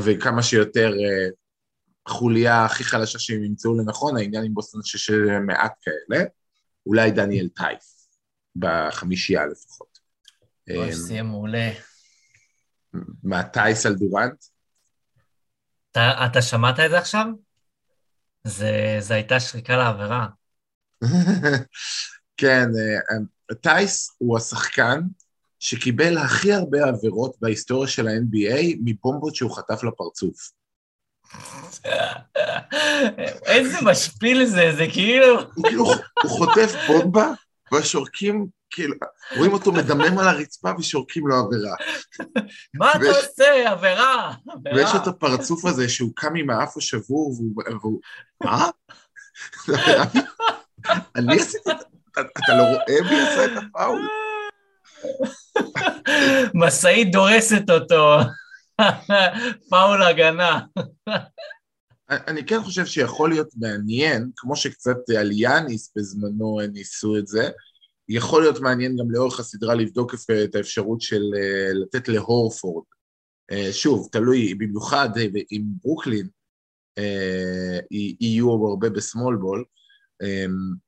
וכמה שיותר חוליה הכי חלשה שהם ימצאו לנכון, העניין עם בוסטון שיש מעט כאלה, אולי דניאל טייס, בחמישייה לפחות. אוי, זה יהיה מעולה. מה, טייס על דורנט? אתה, אתה שמעת את זה עכשיו? זה, זה הייתה שריקה לעבירה. כן, אה, טייס הוא השחקן שקיבל הכי הרבה עבירות בהיסטוריה של ה-NBA מבומבות שהוא חטף לפרצוף. איזה משפיל זה, זה כאילו... הוא כאילו, הוא חוטף בומבה, והשורקים כאילו, רואים אותו מדמם על הרצפה ושורקים לו עבירה. מה אתה עושה? עבירה, ויש את הפרצוף הזה שהוא קם עם האף השבור והוא... מה? אני עשיתי... אתה לא רואה מי עשה את הפאול? משאית דורסת אותו. פאול הגנה. אני כן חושב שיכול להיות מעניין, כמו שקצת על יאניס בזמנו ניסו את זה, יכול להיות מעניין גם לאורך הסדרה לבדוק את האפשרות של אה, לתת להורפורד. אה, שוב, תלוי, במיוחד אה, ברוקלין יהיו הרבה בסמול בול,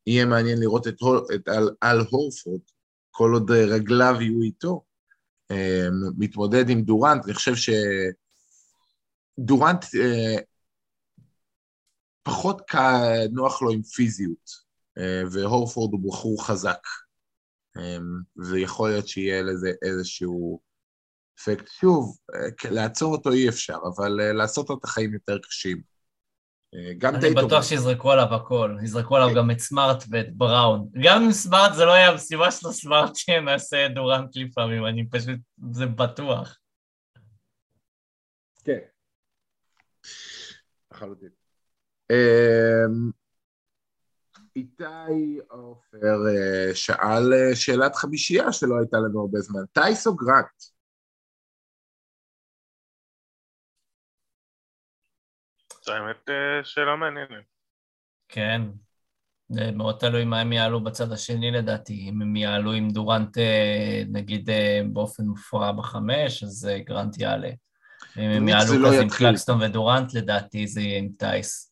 יהיה מעניין לראות את, את על, על הורפורד, כל עוד רגליו יהיו איתו, מתמודד עם דורנט, אני חושב שדורנט פחות נוח לו עם פיזיות, והורפורד הוא בחור חזק. ויכול אמ, להיות שיהיה לזה איזשהו אפקט. שוב, אה, לעצור אותו אי אפשר, אבל אה, לעשות לו את החיים יותר קשים. אה, גם אני בטוח שיזרקו עליו הכל, יזרקו עליו גם את סמארט ואת בראון. גם אם סמארט זה לא יהיה המשימה של הסמארט שנעשה דורנט לפעמים, אני פשוט, זה בטוח. כן. לחלוטין. איתי עופר אה, שאל אה, שאלת חמישייה שלא הייתה לנו הרבה זמן, טייס או גרנט? זו האמת אה, שאלה מעניינת. כן, זה מאוד תלוי מה הם יעלו בצד השני לדעתי. אם הם יעלו עם דורנט, נגיד באופן מופרע בחמש, אז גרנט יעלה. אם הם יעלו לא כזה עם קלקסטון ודורנט, לדעתי זה יהיה עם טייס.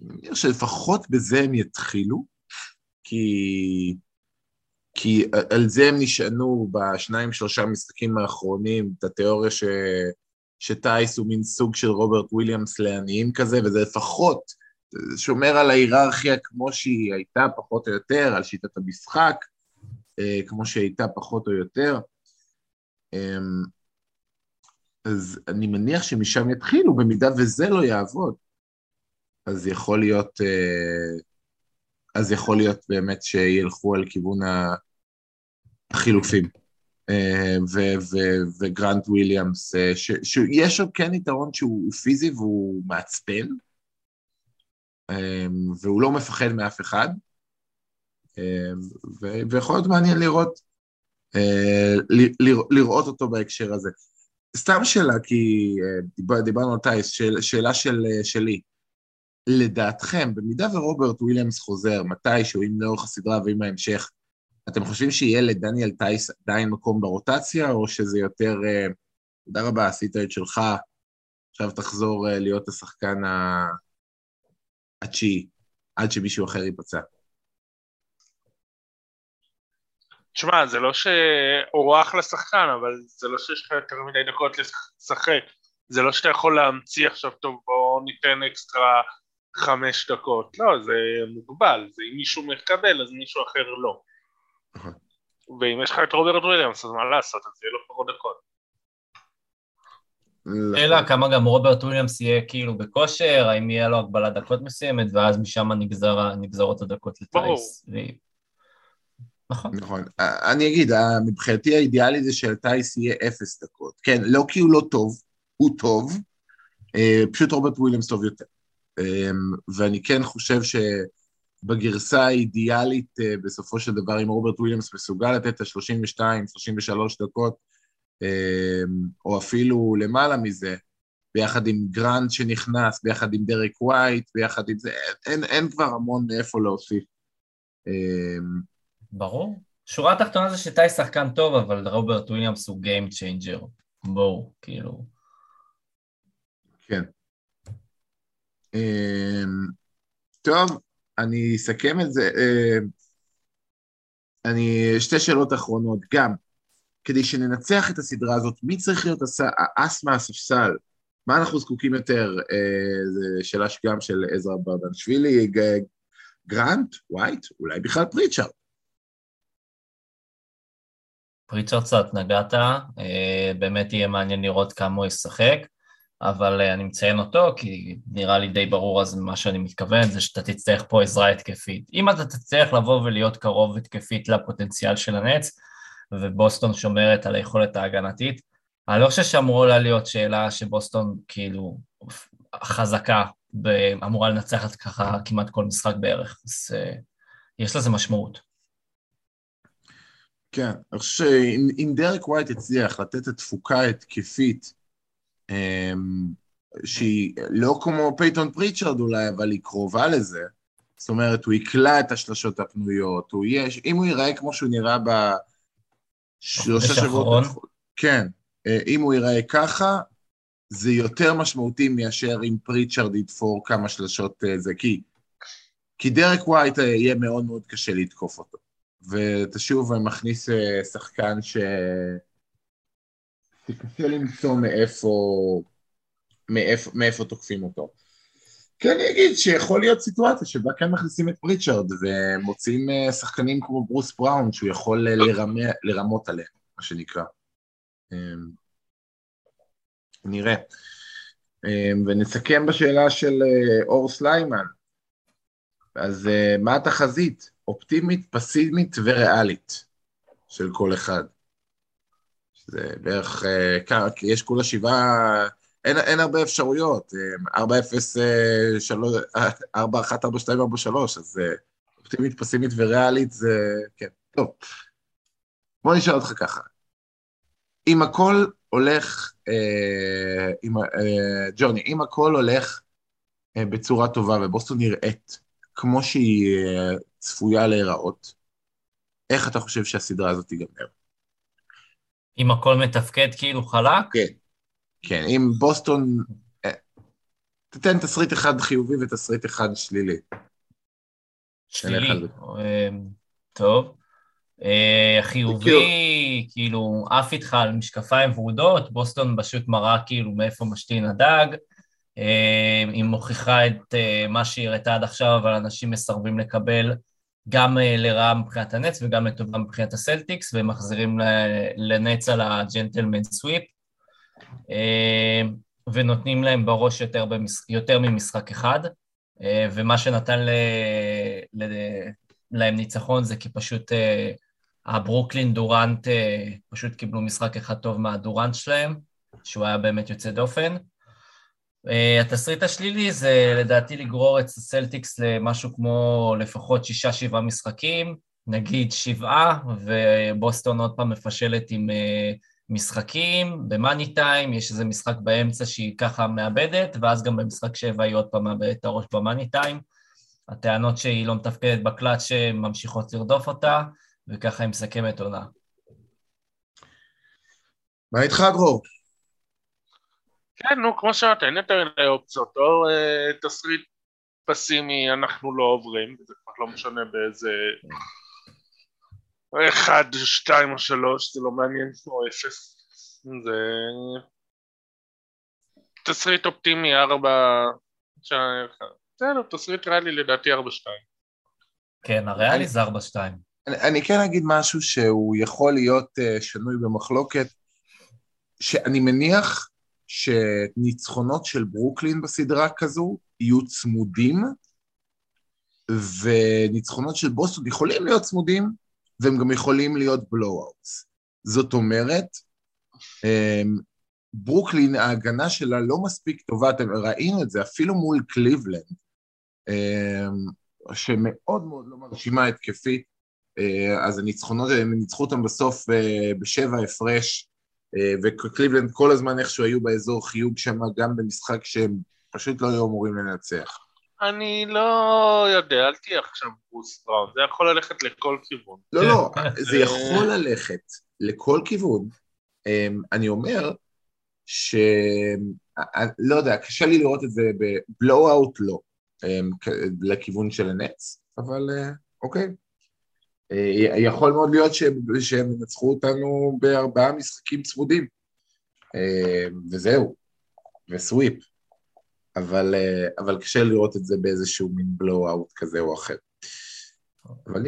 אני מניח שלפחות בזה הם יתחילו, כי, כי על זה הם נשענו בשניים שלושה משחקים האחרונים, את התיאוריה ש, שטייס הוא מין סוג של רוברט וויליאמס לעניים כזה, וזה לפחות שומר על ההיררכיה כמו שהיא הייתה פחות או יותר, על שיטת המשחק, אה, כמו שהיא הייתה פחות או יותר. אמ, אז אני מניח שמשם יתחילו, במידה וזה לא יעבוד. אז יכול להיות, אה, אז יכול להיות באמת שילכו על כיוון החילופים. אה, וגרנט וויליאמס, אה, שיש עוד כן יתרון שהוא פיזי והוא מעצבן, והוא לא מפחד מאף אחד, ויכול להיות מעניין לראות, לראות אותו בהקשר הזה. סתם שאלה, כי דיברנו על טייס, שאלה של, שלי. לדעתכם, במידה ורוברט וויליאמס חוזר מתישהו, אם לאורך הסדרה ועם ההמשך, אתם חושבים שיהיה לדניאל טייס עדיין מקום ברוטציה, או שזה יותר, אה, תודה רבה, עשית את שלך, עכשיו תחזור אה, להיות השחקן התשיעי, עד שמישהו אחר ייפצע? תשמע, זה לא שהוא אחלה שחקן, אבל זה לא שיש לך יותר מדי דקות לשחק. זה לא שאתה יכול להמציא עכשיו, טוב, בוא ניתן אקסטרה חמש דקות, לא, זה מוגבל, זה אם מישהו מקבל אז מישהו אחר לא. נכון. ואם יש לך את רוברט וויליאמס אז מה לעשות, אז יהיה לו פחות דקות. אלא כמה גם רוברט וויליאמס יהיה כאילו בכושר, האם יהיה לו הגבלת דקות מסוימת, ואז משם נגזר, נגזרות הדקות לטייס. נכון. נכון. אני אגיד, מבחינתי האידיאלי זה שלטייס יהיה אפס דקות. כן, לא כי הוא לא טוב, הוא טוב, אה, פשוט רוברט וויליאמס טוב יותר. אמ, ואני כן חושב שבגרסה האידיאלית, אה, בסופו של דבר, אם רוברט וויליאמס מסוגל לתת את ה-32-33 דקות, אמ, או אפילו למעלה מזה, ביחד עם גרנט שנכנס, ביחד עם דרק ווייט, ביחד עם זה, אין, אין כבר המון איפה להוסיף. אמ, ברור. שורה התחתונה זה שטייס שחקן טוב, אבל רוברט וויליאמס הוא Game Changer. בואו, כאילו. כן. אמ, טוב, אני אסכם את זה. אני, שתי שאלות אחרונות. גם, כדי שננצח את הסדרה הזאת, מי צריך להיות האס מהספסל? מה אנחנו זקוקים יותר? אה, זו שאלה גם של עזרא ברדנשווילי, גרנט, ווייט, אולי בכלל פריצ'ארד. פריצ'ארד קצת נגעת, אה, באמת יהיה מעניין לראות כמה הוא ישחק, אבל אה, אני מציין אותו כי נראה לי די ברור אז מה שאני מתכוון, זה שאתה תצטרך פה עזרה התקפית. אם אתה תצטרך לבוא ולהיות קרוב התקפית לפוטנציאל של הנץ, ובוסטון שומרת על היכולת ההגנתית. אני לא חושב שאמורה להיות שאלה שבוסטון כאילו חזקה, אמורה לנצח ככה כמעט כל משחק בערך, אז uh, יש לזה משמעות. כן, אני חושב שאם דרק ווייט הצליח לתת את התפוקה התקפית, שהיא לא כמו פייטון פריצ'רד אולי, אבל היא קרובה לזה, זאת אומרת, הוא יקלע את השלשות הפנויות, הוא יש, אם הוא ייראה כמו שהוא נראה ב... שלושה שבועות. כן, אה, אם הוא ייראה ככה, זה יותר משמעותי מאשר אם פריצ'רד יתפור כמה שלשות אה, זה, כי, כי דרק ווייט אה, יהיה מאוד מאוד קשה לתקוף אותו. ואתה שוב מכניס שחקן ש... שקשה למצוא מאיפה, מאיפה, מאיפה תוקפים אותו. כן, אני אגיד שיכול להיות סיטואציה שבה כן מכניסים את פריצ'רד ומוצאים אה, שחקנים כמו ברוס בראון שהוא יכול אה, לרמה, לרמות עליהם, מה שנקרא. אמ, נראה. אמ, ונסכם בשאלה של אה, אור סליימן. אז מה התחזית? אופטימית, פסימית וריאלית של כל אחד. זה בערך, יש כולה שבעה אין, אין הרבה אפשרויות, 4-0, 4-1, 4-2, 4-3, אז אה, אופטימית, פסימית וריאלית זה, כן, טוב. בוא נשאל אותך ככה, אם הכל הולך, אה, עם, אה, ג'וני, אם הכל הולך אה, בצורה טובה ובוסטון נראית כמו שהיא אה, צפויה להיראות, איך אתה חושב שהסדרה הזאת תיגמר? אם הכל מתפקד כאילו חלק? כן. כן, אם בוסטון... אה, תתן תסריט אחד חיובי ותסריט אחד שלילי. שלילי, אה, טוב. אה, חיובי, כאילו, עף איתך על משקפיים ורודות, בוסטון פשוט מראה כאילו מאיפה משתין הדג. היא מוכיחה את מה שהיא הראתה עד עכשיו, אבל אנשים מסרבים לקבל גם לרעה מבחינת הנץ וגם לטובה מבחינת הסלטיקס, והם מחזירים לנץ על הג'נטלמן סוויפ. אה, ונותנים להם בראש יותר, במש... יותר ממשחק אחד, אה, ומה שנתן ל... ל... להם ניצחון זה כי פשוט אה, הברוקלין דורנט פשוט קיבלו משחק אחד טוב מהדורנט שלהם, שהוא היה באמת יוצא דופן. התסריט השלילי זה לדעתי לגרור את הסלטיקס למשהו כמו לפחות שישה-שבעה משחקים, נגיד שבעה, ובוסטון עוד פעם מפשלת עם משחקים, במאני טיים, יש איזה משחק באמצע שהיא ככה מאבדת, ואז גם במשחק שבע היא עוד פעם מאבדת את הראש במאני טיים. הטענות שהיא לא מתפקדת בקלאץ' ממשיכות לרדוף אותה, וככה היא מסכמת עונה. מה איתך, דרור? כן, נו, כמו שאמרת, אין יותר מדי אופציות, או אה, תסריט פסימי אנחנו לא עוברים, זה כבר לא משנה באיזה אחד, שתיים או שלוש, זה לא מעניין כמו אפס. זה... תסריט אופטימי, ארבע... בסדר, תסריט ריאלי לדעתי ארבע שתיים. כן, הריאלי זה ארבע שתיים. אני, אני כן אגיד משהו שהוא יכול להיות uh, שנוי במחלוקת, שאני מניח שניצחונות של ברוקלין בסדרה כזו יהיו צמודים, וניצחונות של בוסטון יכולים להיות צמודים, והם גם יכולים להיות blowouts. זאת אומרת, אמ, ברוקלין, ההגנה שלה לא מספיק טובה, אתם ראינו את זה אפילו מול קליבלנד, אמ, שמאוד מאוד לא מרשימה התקפית, אה, אז הניצחונות, הם ניצחו אותם בסוף אה, בשבע הפרש, וקליבלנד כל הזמן איכשהו היו באזור חיוג שם, גם במשחק שהם פשוט לא היו אמורים לנצח. אני לא יודע, אל תהיה עכשיו ברוס בראון, זה יכול ללכת לכל כיוון. לא, לא, זה יכול ללכת לכל כיוון. אמ, אני אומר ש... לא יודע, קשה לי לראות את זה בבלואו-אוט לא, אמ, לכיוון של הנץ, אבל אוקיי. אה, יכול מאוד להיות שהם, שהם ינצחו אותנו בארבעה משחקים צמודים, אה, וזהו, וסוויפ. אבל, אה, אבל קשה לראות את זה באיזשהו מין בלואו-אוט כזה או אחר.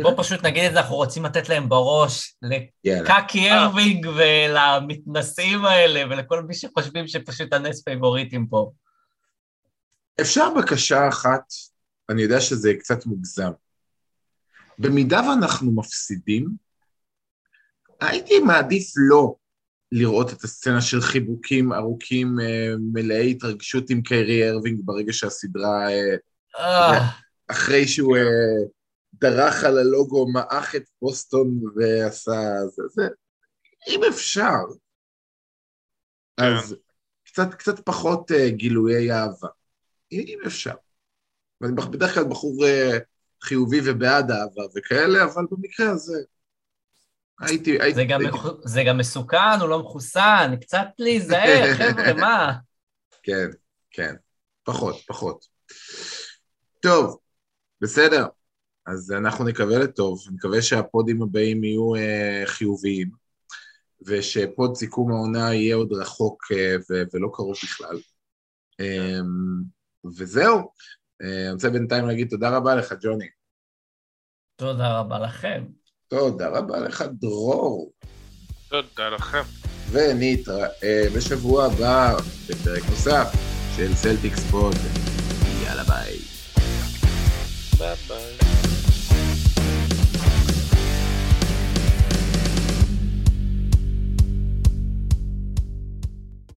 בוא פשוט נגיד את זה, אנחנו רוצים לתת להם בראש לקיירי ארווינג ולמתנשאים האלה ולכל מי שחושבים שפשוט הנטס favorites פה. אפשר בקשה אחת, אני יודע שזה קצת מוגזם. במידה ואנחנו מפסידים, הייתי מעדיף לא לראות את הסצנה של חיבוקים ארוכים אה, מלאי התרגשות עם קיירי ארווינג ברגע שהסדרה, אה, אה. אחרי שהוא דרך על הלוגו, מעך את בוסטון ועשה... זה, זה, אם אפשר, אז קצת, קצת פחות גילויי אהבה. אם אפשר. ואני בדרך כלל בחור חיובי ובעד אהבה וכאלה, אבל במקרה הזה הייתי... הייתי זה, גם, הייתי... זה גם מסוכן, הוא לא מחוסן, קצת להיזהר, חבר'ה, מה? כן, כן, פחות, פחות. טוב, בסדר. אז אנחנו נקווה לטוב, נקווה שהפודים הבאים יהיו אה, חיוביים, ושפוד סיכום העונה יהיה עוד רחוק אה, ולא קרוב בכלל. אה, וזהו. אה, אני רוצה בינתיים להגיד תודה רבה לך, ג'וני. תודה רבה לכם. תודה רבה לך, דרור. תודה לכם. ונתראה בשבוע הבא בפרק נוסף של סלטיקס פוד. יאללה ביי. ביי ביי.